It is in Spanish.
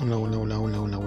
Hola, hola, hola, hola, hola.